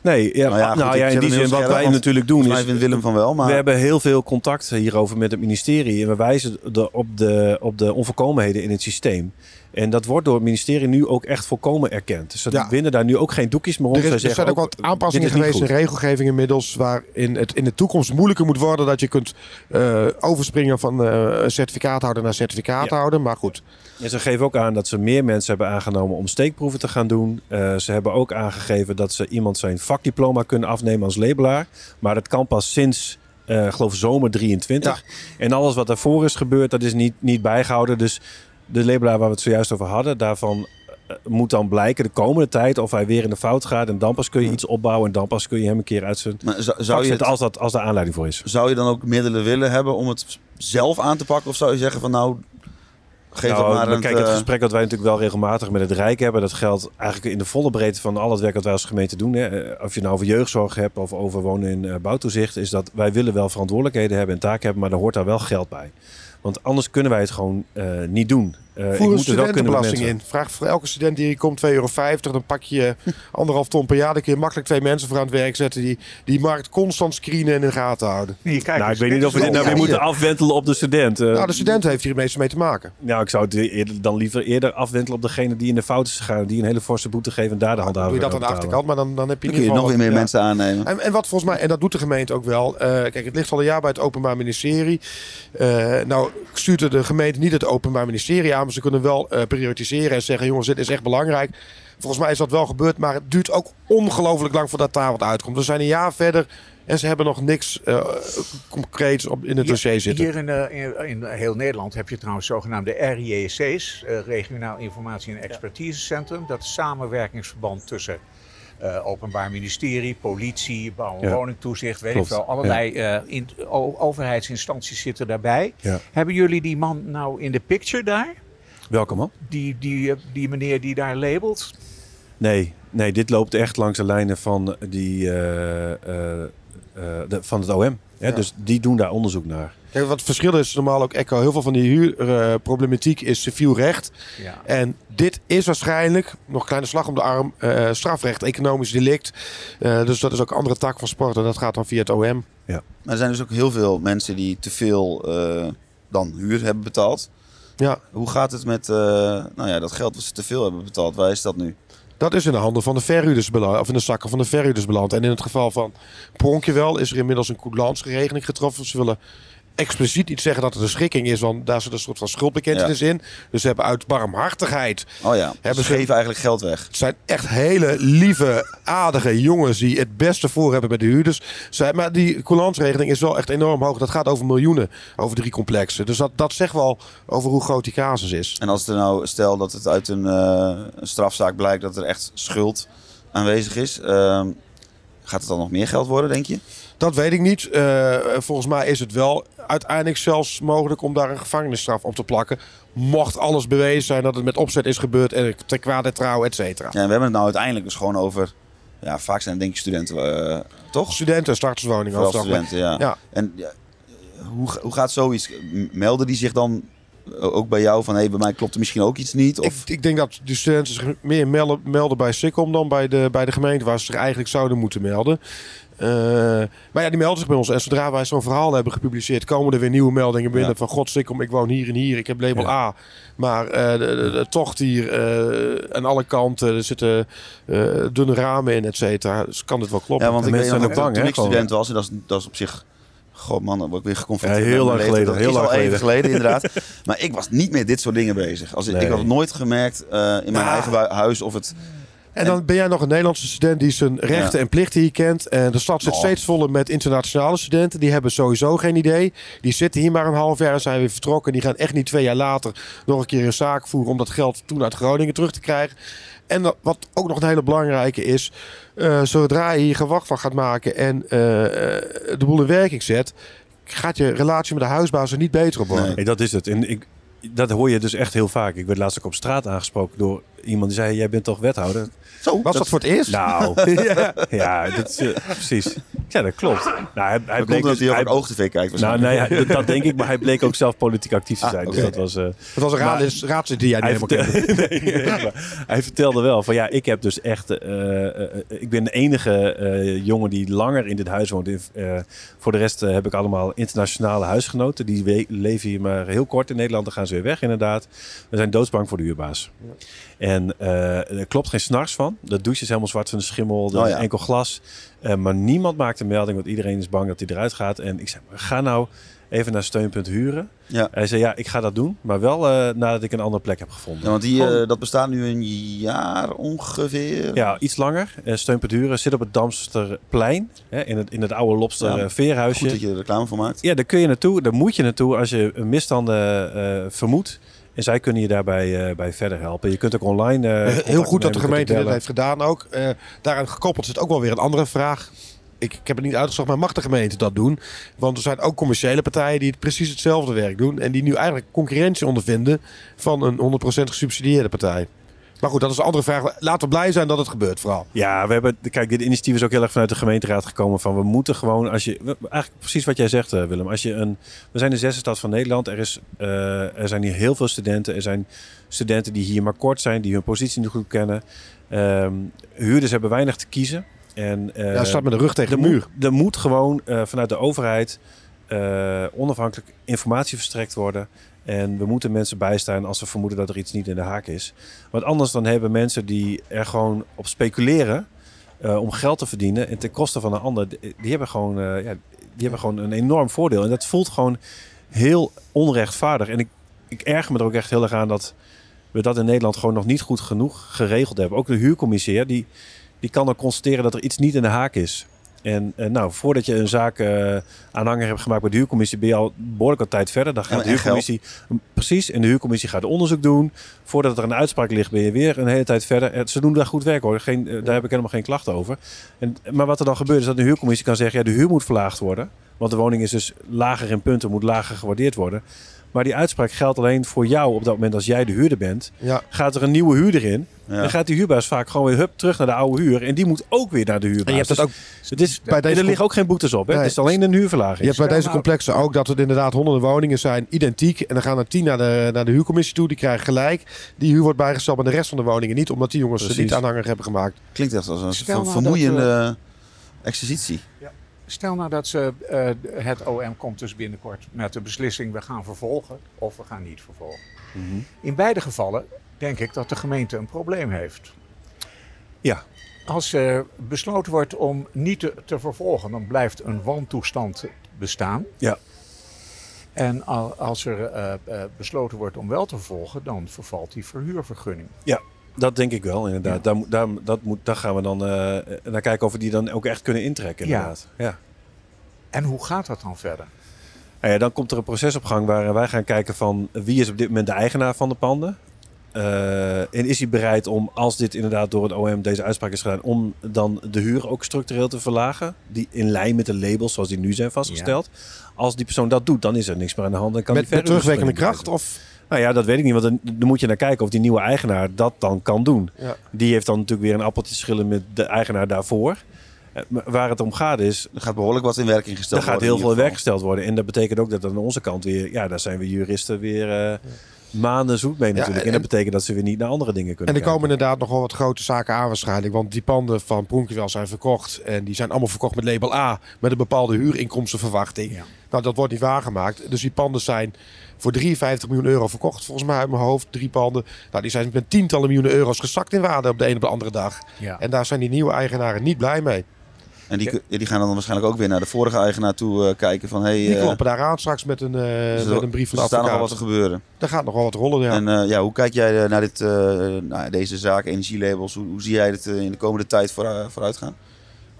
E: Nee, ja,
B: Nou ja,
E: nou ja, in die zin wat wij natuurlijk doen is...
B: vindt Willem van wel, maar...
E: We hebben heel veel contact hierover met het ministerie. En we wijzen de, op, de, op de onvolkomenheden in het systeem. En dat wordt door het ministerie nu ook echt volkomen erkend. Dus ze
D: Ja.
E: winnen daar nu ook geen doekjes meer om.
D: Er, is, er zijn ook wat aanpassingen geweest in regelgeving inmiddels. Waarin het in de toekomst moeilijker moet worden dat je kunt eh, overspringen van eh, certificaathouder naar certificaathouder. Maar goed,
E: En ze geven ook aan dat ze meer mensen hebben aangenomen om steekproeven te gaan doen. Eh, ze hebben ook aangegeven dat ze iemand zijn vakdiploma kunnen afnemen als labelaar. Maar dat kan pas sinds, geloof zomer 23. En alles wat daarvoor is gebeurd, dat is niet, niet bijgehouden. Dus de labelaar waar we het zojuist over hadden, daarvan eh, moet dan blijken de komende tijd of hij weer in de fout gaat. En dan pas kun je iets opbouwen en dan pas kun je hem een keer uit zijn
B: Maar zou, je het,
E: als, dat, als daar aanleiding voor is.
B: zou je dan ook middelen willen hebben om het zelf aan te pakken? Of zou je zeggen van nou, geef
E: Nou,
B: het maar
E: kijk,
B: het, eh,
E: gesprek dat wij natuurlijk wel regelmatig met het Rijk hebben, dat geldt eigenlijk in de volle breedte van al het werk dat wij als gemeente doen. Hè. Eh, Of je nou over jeugdzorg hebt of over wonen in bouwtoezicht, is dat wij willen wel verantwoordelijkheden hebben en taken hebben, maar daar hoort daar wel geld bij. Want anders kunnen wij het gewoon eh, niet doen. Eh,
D: voer een studentenbelasting in. Vraag voor elke student die hier komt 2,50 euro. Dan pak je anderhalf ton per jaar. Dan kun je makkelijk twee mensen voor aan het werk zetten. Die die markt constant screenen en in de gaten houden.
C: Nee, kijk,
E: Nou,
C: eens,
E: ik weet niet of we dit nou weer moeten afwentelen op de student. Eh,
D: Nou, de student heeft hier het meeste mee te maken.
E: nou, ik zou het eerder, dan liever eerder afwentelen op degene die in de fout is gegaan. Die een hele forse boete geven en daar de hand
D: Dan
E: aan
D: doe je dat aan de achterkant. Maar dan, dan heb je
B: dan kun je nog weer meer
D: ja.
B: mensen aannemen.
D: En, en wat volgens mij, en dat doet de gemeente ook wel. eh, kijk, het ligt al een jaar bij het Openbaar Ministerie. Eh, nou, stuurt de gemeente niet het Openbaar Ministerie aan, maar ze kunnen wel eh, prioritiseren en zeggen: jongens, dit is echt belangrijk. Volgens mij is dat wel gebeurd, maar het duurt ook ongelooflijk lang voordat daar wat uitkomt. We zijn een jaar verder en ze hebben nog niks eh, concreets op, in het dossier zitten.
C: Hier in, eh, in, in heel Nederland heb je trouwens zogenaamde RIEC's, eh, Regionaal Informatie en Expertisecentrum. Dat is samenwerkingsverband tussen eh, Openbaar Ministerie, politie, bouw- en
E: Ja.
C: woningtoezicht, weet
E: Klopt,
C: ik wel. Allerlei eh, in- o- overheidsinstanties zitten daarbij.
E: Ja.
C: Hebben jullie die man nou in de picture daar?
E: Welkom man.
C: Die, die, die meneer die daar labelt?
E: Nee, nee, dit loopt echt langs de lijnen van die, eh, eh, eh, de, van het OM. Hè?
D: Ja.
E: Dus die doen daar onderzoek naar.
D: Kijk, wat het verschil is normaal ook Echo. Heel veel van die huurproblematiek is civiel recht.
C: Ja.
D: En dit is waarschijnlijk, nog een kleine slag om de arm, eh, strafrecht, economisch delict. Eh, dus dat is ook een andere tak van sport en dat gaat dan via het OM.
B: Maar er zijn dus ook heel veel mensen die te veel eh, dan huur hebben betaald.
D: Ja,
B: Hoe gaat het met eh, nou ja, dat geld wat ze te veel hebben betaald? Waar is dat nu?
D: dat is in de handen van de verhuurders beland, of in de zakken van de verhuurders beland. En in het geval van Pronkjewel is er inmiddels een coulansregeling getroffen. Ze willen expliciet niet zeggen dat het een schikking is, want daar zit een soort van schuldbekentenis in. Dus ze hebben uit barmhartigheid
B: Oh ja,
D: Hebben
B: ze geven eigenlijk geld weg.
D: Het zijn echt hele lieve, aardige jongens die het beste voor hebben met de huurders. Zij, maar die coulansregeling is wel echt enorm hoog. Dat gaat over miljoenen, over drie complexen. Dus dat, dat zegt wel over hoe groot die casus is.
B: En als er nou, stel dat het uit een, eh, een strafzaak blijkt dat er echt schuld aanwezig is, ehm, gaat het dan nog meer geld worden, denk je?
D: Dat weet ik niet. Eh, volgens mij is het wel uiteindelijk zelfs mogelijk om daar een gevangenisstraf op te plakken. Mocht alles bewezen zijn dat het met opzet is gebeurd en ter kwade trouw, et cetera.
B: Ja, en we hebben het nou uiteindelijk dus gewoon over, ja, vaak zijn het denk ik studenten, eh, toch?
D: Studenten, starterswoningen.
B: Vooral
D: algemeen.
B: studenten, ja.
D: Ja.
B: En ja, hoe, hoe gaat zoiets? Melden die zich dan ook bij jou van, hé, bij mij klopt er misschien ook iets niet? Of,
D: Ik, ik denk dat de studenten zich meer melden, melden bij SICOM dan bij de, bij de gemeente waar ze zich eigenlijk zouden moeten melden. Eh, maar ja, die melden zich bij ons. En zodra wij zo'n verhaal hebben gepubliceerd, komen er weer nieuwe meldingen binnen.
B: Ja.
D: Van god, SICOM, ik woon hier en hier. Ik heb label
E: Ja.
D: A. Maar eh, de, de, de tocht hier eh, aan alle kanten. Er zitten eh, dunne ramen in, et cetera. Dus kan dit wel kloppen.
B: ja, want ik weet
E: ook
B: dat
E: bang,
B: toen
E: hè,
B: ik student was, en dat is, dat is op zich... God man, dan word ik weer geconfronteerd
E: Ja, heel lang geleden,
B: Dat
E: heel
B: is
E: lang
B: al even
E: geleden.
B: geleden inderdaad. maar ik was niet met dit soort dingen bezig. Als ik, had nooit gemerkt eh, in mijn eigen huis of het...
D: En dan ben jij nog een Nederlandse student die zijn rechten en plichten hier kent. En de stad zit
B: Oh.
D: steeds voller met internationale studenten. Die hebben sowieso geen idee. Die zitten hier maar een half jaar en zijn weer vertrokken. Die gaan echt niet twee jaar later nog een keer een zaak voeren om dat geld toen uit Groningen terug te krijgen. En wat ook nog een hele belangrijke is, eh, zodra je hier gewacht van gaat maken en eh, eh, de boel in werking zet, gaat je relatie met de huisbaas er niet beter op worden.
B: Nee.
E: Dat is het. En ik, dat hoor je dus echt heel vaak. Ik werd laatst ook op straat aangesproken door iemand die zei: Jij bent toch wethouder?
B: Zo,
D: Was dat, voor het eerst?
E: Nou, ja, dat is, eh, precies. Ja, dat klopt. Nou, hij, hij
B: dat
E: bleek dus,
B: hij over
E: hij-
B: het oog-tv kijkt
E: nou, nee, hij- dat, dat denk ik, maar hij bleek ook zelf politiek actief te
B: Ah,
E: zijn.
B: oké.
E: Dus dat was. eh,
D: Het was een raad,
E: Maar-
D: die jij niet
E: hij,
D: helemaal kent.
E: vertelde, nee, maar hij vertelde wel van ja, ik heb dus echt. eh, ik ben de enige eh, jongen die langer in dit huis woont. Eh, voor de rest heb ik allemaal internationale huisgenoten. Die leven hier maar heel kort in Nederland. Dan gaan ze weer weg, inderdaad. We zijn doodsbang voor de huurbaas. En eh, er klopt geen s'nachts van. De douche is helemaal zwart van de schimmel. Er
B: Oh
E: is enkel glas. Eh, maar niemand maakt een melding, want iedereen is bang dat hij eruit gaat. En ik zei, ga nou even naar steunpunt huren.
B: Ja.
E: Hij zei, ja, ik ga dat doen. Maar wel eh, nadat ik een andere plek heb gevonden.
B: Ja, want die,
E: Gewoon-
B: dat bestaat nu een jaar ongeveer.
E: Ja, iets langer. Steunpunt Huren zit op het Damsterplein. Hè, in, het, in het oude Lobster
B: Ja,
E: veerhuisje.
B: Goed dat je er reclame voor maakt.
E: Ja, daar kun je naartoe. Daar moet je naartoe als je een misstanden vermoedt. En zij kunnen je daarbij eh, bij verder helpen. Je kunt ook online. eh, contact
D: Heel goed dat de gemeente dit
E: bellen.
D: heeft gedaan ook. Eh, daaraan gekoppeld zit ook wel weer een andere vraag. Ik, ik heb het niet uitgezocht, maar mag de gemeente dat doen? Want er zijn ook commerciële partijen die het precies hetzelfde werk doen. En die nu eigenlijk concurrentie ondervinden van een 100% gesubsidieerde partij. Maar goed, dat is een andere vraag. Laten we blij zijn dat het gebeurt vooral.
E: Ja, we hebben. Kijk, dit initiatief is ook heel erg vanuit de gemeenteraad gekomen. Van we moeten gewoon. Als je. Eigenlijk precies wat jij zegt, eh, Willem. Als je een. We zijn de zesde stad van Nederland. Er, is, eh, er zijn hier heel veel studenten. Er zijn studenten die hier maar kort zijn. Die hun positie niet goed kennen. Ehm, huurders hebben weinig te kiezen. En,
D: ja, staat met de rug tegen
E: er
D: de muur.
E: er moet gewoon vanuit de overheid onafhankelijk informatie verstrekt worden. En we moeten mensen bijstaan als ze vermoeden dat er iets niet in de haak is. Want anders dan hebben mensen die er gewoon op speculeren eh, om geld te verdienen en ten koste van een ander, die hebben gewoon, eh, ja, die hebben gewoon een enorm voordeel. En dat voelt gewoon heel onrechtvaardig. En ik, ik erger me er ook echt heel erg aan dat we dat in Nederland gewoon nog niet goed genoeg geregeld hebben. Ook de huurcommissair, die, die kan dan constateren dat er iets niet in de haak is. En eh, nou, voordat je een zaak eh, aanhanger hebt gemaakt bij de huurcommissie, ben je al behoorlijk wat tijd verder. Dan gaat
B: En-
E: de huurcommissie, precies, en de huurcommissie gaat onderzoek doen. Voordat er een uitspraak ligt, ben je weer een hele tijd verder. Eh, Ze doen daar goed werk hoor, geen, daar heb ik helemaal geen klachten over. En, maar wat er dan gebeurt is dat de huurcommissie kan zeggen, ja, de huur moet verlaagd worden. Want de woning is dus lager in punten, moet lager gewaardeerd worden. Maar die uitspraak geldt alleen voor jou op dat moment als jij de huurder bent.
D: Ja.
E: Gaat er een nieuwe huurder in,
B: Ja.
E: dan gaat die huurbaas vaak gewoon weer hup, terug naar de oude huur. En die moet ook weer naar de huurbaas.
D: En je hebt dat ook
E: Dus het is,
D: bij deze
E: er liggen ook geen boetes op. Hè?
D: Nee.
E: Het is alleen een huurverlaging.
D: Je hebt bij deze complexen ook dat het inderdaad honderden woningen zijn, identiek. En dan gaan er tien naar de, naar de huurcommissie toe, die krijgen gelijk. Die huur wordt bijgesteld, maar de rest van de woningen niet, omdat die jongens ze
E: Precies.
D: niet aanhanger hebben gemaakt.
B: Klinkt echt als een
C: nou
B: vermoeiende exercitie.
C: Stel nou dat ze, eh, het OM komt dus binnenkort met de beslissing we gaan vervolgen of we gaan niet vervolgen.
E: Mhm.
C: In beide gevallen denk ik dat de gemeente een probleem heeft.
E: Ja.
C: Als er besloten wordt om niet te, te vervolgen, dan blijft een wantoestand bestaan.
E: Ja.
C: En al- als er eh, eh, besloten wordt om wel te vervolgen, dan vervalt die verhuurvergunning.
E: Dat denk ik wel, inderdaad.
C: Ja.
E: Daar, daar, dat moet, daar gaan we dan eh, naar kijken of we die dan ook echt kunnen intrekken, inderdaad. Ja.
C: En hoe gaat dat dan verder?
E: Nou ja, dan komt er een proces op gang waar wij gaan kijken van wie is op dit moment de eigenaar van de panden. Eh, en is hij bereid om, als dit inderdaad door het OM deze uitspraak is gedaan, om dan de huur ook structureel te verlagen? Die in lijn met de labels zoals die nu zijn vastgesteld. Als die persoon dat doet, dan is er niks meer aan de hand. Dan kan
D: Met,
E: die
D: met terugwerkende kracht? Of,
E: Nou ja, dat weet ik niet, want dan, dan moet je naar kijken of die nieuwe eigenaar dat dan kan doen.
D: Ja.
E: Die heeft dan natuurlijk weer een appeltje schillen met de eigenaar daarvoor. Eh, Waar het om gaat is,
B: Er gaat behoorlijk wat in werking gesteld
E: er gaat
B: worden.
E: heel veel in werk gesteld worden. En dat betekent ook dat aan onze kant weer, ja, daar zijn we juristen weer eh, maanden zoet mee natuurlijk. en,
D: en-
E: dat betekent dat ze weer niet naar andere dingen kunnen
D: en er komen inderdaad nog wel wat grote zaken aan waarschijnlijk. Want die panden van Pronkwel zijn verkocht. En die zijn allemaal verkocht met label A. Met een bepaalde huurinkomstenverwachting.
C: Ja.
D: Nou, dat wordt niet waargemaakt. Dus die panden zijn voor 53 miljoen euro verkocht. Volgens mij uit mijn hoofd. Drie panden. Nou, die zijn met tientallen miljoenen euro's gezakt in waarde op de een op de andere dag.
C: Ja.
D: En daar zijn die nieuwe eigenaren niet blij mee.
B: En die, die gaan dan waarschijnlijk ook weer naar de vorige eigenaar toe eh, kijken van... Hey,
D: Die
B: eh,
D: kloppen daar aan straks met een, eh,
B: dus
D: met
B: er-
D: een brief van
B: er
D: de
B: staat nogal
D: advocaat.
B: wat te gebeuren.
D: Daar gaat nog wel wat rollen, ja.
B: En eh, ja, hoe kijk jij naar dit, eh, nou, deze zaak, energielabels? Hoe, hoe zie jij dit eh, in de komende tijd voor, vooruit gaan?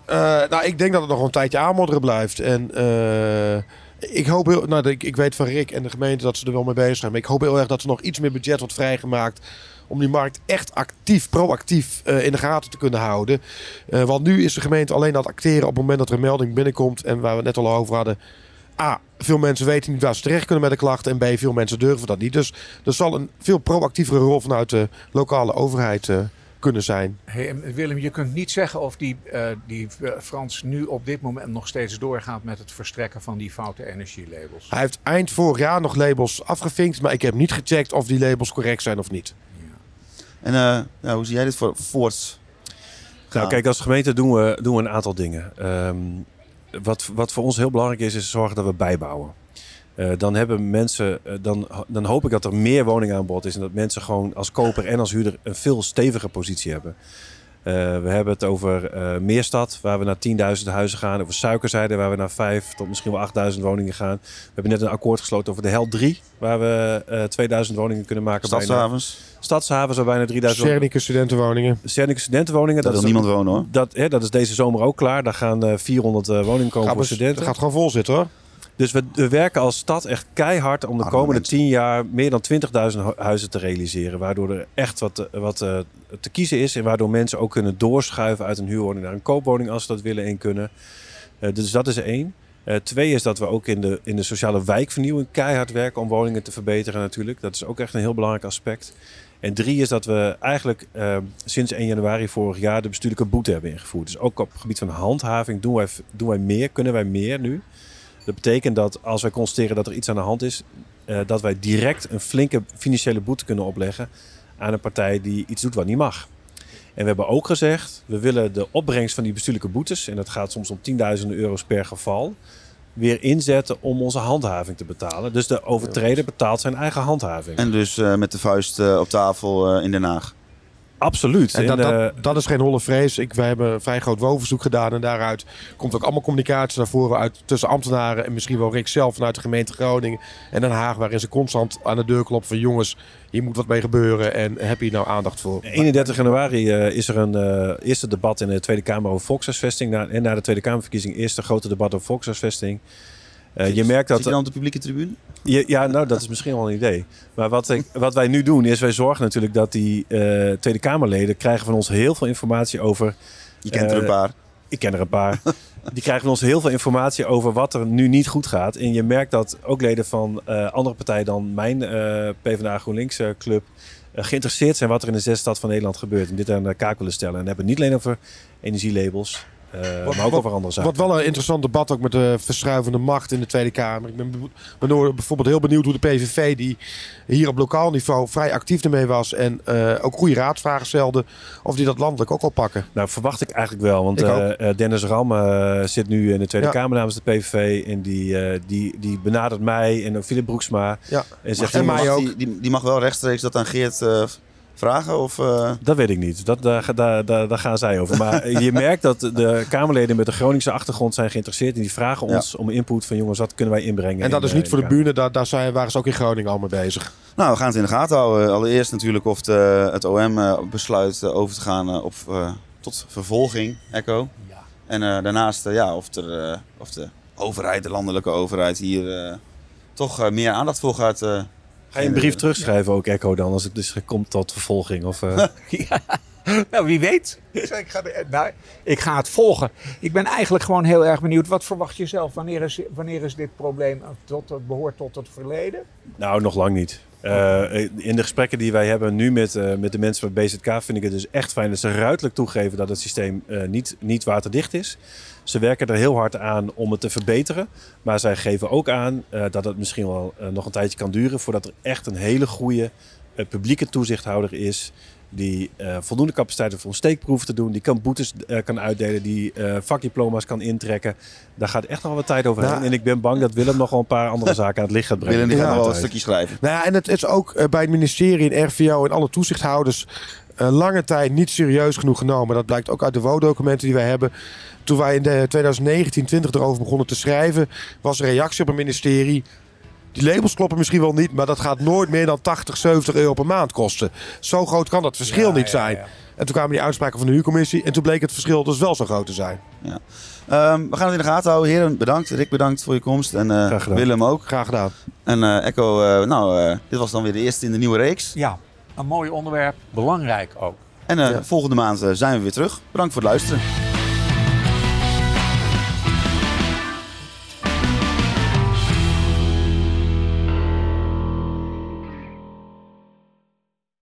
D: Eh, nou, ik denk dat het nog een tijdje aanmodderen blijft. En eh, ik hoop heel, nou, ik, ik weet van Rick en de gemeente dat ze er wel mee bezig zijn. Maar ik hoop heel erg dat er nog iets meer budget wordt vrijgemaakt. Om die markt echt actief, proactief eh, in de gaten te kunnen houden. Eh, want nu is de gemeente alleen aan het acteren op het moment dat er een melding binnenkomt. En waar we het net al over hadden. A, veel mensen weten niet waar ze terecht kunnen met de klachten. En B, veel mensen durven dat niet. Dus er zal een veel proactievere rol vanuit de lokale overheid eh, kunnen zijn.
C: Hey, en Willem, je kunt niet zeggen of die, eh, die eh, Frans nu op dit moment nog steeds doorgaat met het verstrekken van die foute energielabels.
D: Hij heeft eind vorig jaar nog labels afgevinkt, maar ik heb niet gecheckt of die labels correct zijn of niet.
B: En eh, ja, hoe zie jij dit voor, voort?
E: Nou, kijk, als gemeente doen we, doen we een aantal dingen. Ehm, wat, wat voor ons heel belangrijk is, is zorgen dat we bijbouwen. Eh, dan hebben mensen, eh, dan, dan hoop ik dat er meer woningaanbod is en dat mensen gewoon als koper en als huurder een veel steviger positie hebben. Eh, we hebben het over eh, Meerstad, waar we naar 10.000 huizen gaan. Over Suikerzijde, waar we naar 5 tot misschien wel 8.000 woningen gaan. We hebben net een akkoord gesloten over de Hel 3, waar we eh 2000 woningen kunnen maken. bijna.
B: Stadshavens,
E: Stadshaven zou bijna 3000 woningen.
D: Sernike studentenwoningen.
E: Sernike studentenwoningen.
B: daar
E: dat
B: wil
E: is
B: niemand wonen hoor.
E: dat, hè, dat is deze zomer ook klaar. Daar gaan eh 400 eh, woningen komen
D: Gaat,
E: voor studenten.
D: dat gaat gewoon vol zitten hoor.
E: Dus we, we werken als stad echt keihard om de
B: Arme
E: komende
B: mensen.
E: 10 jaar meer dan 20.000 hu- huizen te realiseren. Waardoor er echt wat, eh, wat eh, te kiezen is. En waardoor mensen ook kunnen doorschuiven uit een huurwoning naar een koopwoning als ze dat willen en kunnen. Eh, dus dat is één. Twee is dat we ook in de, in de sociale wijkvernieuwing keihard werken om woningen te verbeteren natuurlijk. Dat is ook echt een heel belangrijk aspect. En drie is dat we eigenlijk sinds 1 januari vorig jaar de bestuurlijke boete hebben ingevoerd. Dus ook op het gebied van handhaving doen wij, doen wij meer, kunnen wij meer nu. Dat betekent dat als wij constateren dat er iets aan de hand is, eh, dat wij direct een flinke financiële boete kunnen opleggen aan een partij die iets doet wat niet mag. En we hebben ook gezegd, we willen de opbrengst van die bestuurlijke boetes, en dat gaat soms om tienduizenden euro's per geval, weer inzetten om onze handhaving te betalen. Dus de overtreder betaalt zijn eigen handhaving.
B: En dus eh, met de vuist eh, op tafel in Den Haag.
E: Absoluut.
D: En dat,
E: En,
D: dat,
E: eh,
D: dat is geen holle vrees. Ik, wij hebben een vrij groot woonverzoek gedaan. En daaruit komt ook allemaal communicatie naar voren uit tussen ambtenaren. En misschien wel Rick zelf vanuit de gemeente Groningen en Den Haag. Waarin ze constant aan de deur kloppen van jongens, hier moet wat mee gebeuren. En heb je hier nou aandacht voor?
E: 31 januari eh, is er een eh, eerste debat in de Tweede Kamer over volkshuisvesting. Na, en na de Tweede Kamerverkiezing eerste grote debat over volkshuisvesting. Eh, je merkt dat...
B: Zit je dan op de publieke tribune?
E: Ja, ja, nou, dat is misschien wel een idee. Maar wat, ik, wat wij nu doen, is wij zorgen natuurlijk dat die eh, Tweede Kamerleden krijgen van ons heel veel informatie over
B: Je kent er
E: Eh,
B: een paar.
E: ik ken er een paar. Die krijgen van ons heel veel informatie over wat er nu niet goed gaat. En je merkt dat ook leden van andere partijen dan mijn PvdA GroenLinks club geïnteresseerd zijn wat er in de zesde van Nederland gebeurt. En dit aan de kaak willen stellen. En hebben het niet alleen over energielabels, eh,
D: Wat-
E: maar ook
D: wat-
E: over andere zaken.
D: Wat wel een interessant debat ook met de verschuivende macht in de Tweede Kamer. Ik ben, bijvoorbeeld heel benieuwd hoe de PVV, die hier op lokaal niveau vrij actief ermee was en eh, ook goede raadsvragen stelde, of die dat landelijk ook al pakken.
E: Nou, verwacht ik eigenlijk wel. Want eh, Dennis Ram zit nu in de Tweede
D: Ja.
E: Kamer namens de PVV. En die, eh, die, die benadert mij en ook Philip Broeksma.
D: Ja.
E: En zegt,
D: En
B: Mag die-
D: ook.
B: Die, die mag wel rechtstreeks dat aan Geert eh, vragen? Of, eh,
E: Dat weet ik niet. Dat, daar, daar, daar, daar gaan zij over. Maar je merkt dat de Kamerleden met een Groningse achtergrond zijn geïnteresseerd. En die vragen
B: Ja.
E: ons om input van jongens, wat kunnen wij inbrengen.
D: En dat
E: in,
D: is
E: eh,
D: niet voor de
E: Kamer.
D: bühne, daar, daar zijn, waren ze ook in Groningen al mee bezig.
B: Nou, we gaan het in de gaten houden. Allereerst natuurlijk of de, het OM eh, besluit eh, over te gaan eh, op, eh, tot vervolging, Echo.
C: Ja.
B: En eh, daarnaast eh, ja, of, er, eh, of de overheid, de landelijke overheid, hier eh, toch eh, meer aandacht voor gaat. Eh,
E: Ga je een brief terugschrijven ook, Echo, dan? Als het dus komt tot vervolging? Of, eh,
C: Ja. Nou, wie weet. Ik, ga, de- nou, ik ga het volgen. Ik ben eigenlijk gewoon heel erg benieuwd. Wat verwacht je zelf? Wanneer is, wanneer is dit probleem tot, behoort tot het verleden?
E: Nou, nog lang niet. Eh, in de gesprekken die wij hebben nu met, eh, met de mensen bij BZK vind ik het dus echt fijn dat ze ruidelijk toegeven dat het systeem eh, niet, niet waterdicht is. Ze werken er heel hard aan om het te verbeteren. Maar zij geven ook aan eh, dat het misschien wel eh, nog een tijdje kan duren voordat er echt een hele goede eh, publieke toezichthouder is. Die eh, voldoende capaciteit heeft om steekproeven te doen. Die kan boetes eh, kan uitdelen. Die eh, vakdiploma's kan intrekken. Daar gaat echt nog wel wat tijd overheen.
D: Nou,
E: en ik ben bang dat Willem nog wel een paar andere zaken aan het licht gaat brengen.
B: Willem die gaat
D: Ja,
B: nog wel een stukje schrijven.
D: Nou ja, en het is ook bij het ministerie en RVO en alle toezichthouders eh, lange tijd niet serieus genoeg genomen. Dat blijkt ook uit de WO-documenten die wij hebben. Toen wij in de 2019 20 erover begonnen te schrijven, was de reactie op het ministerie. Die labels kloppen misschien wel niet, maar dat gaat nooit meer dan 80, 70 euro per maand kosten. Zo groot kan dat verschil
C: Ja,
D: niet
C: ja,
D: zijn.
C: ja.
D: En toen kwamen die uitspraken van de huurcommissie en toen bleek het verschil dus wel zo groot te zijn.
B: Ehm, we gaan het in de gaten houden. Heren, bedankt. Rick, bedankt voor je komst. En eh,
E: Graag gedaan.
B: Willem ook.
D: Graag gedaan.
B: En eh, Echo, eh, nou, eh, dit was dan weer de eerste in de nieuwe reeks.
C: Ja, een mooi onderwerp. Belangrijk ook.
B: En eh,
D: Ja.
B: volgende maand zijn we weer terug. Bedankt voor het luisteren.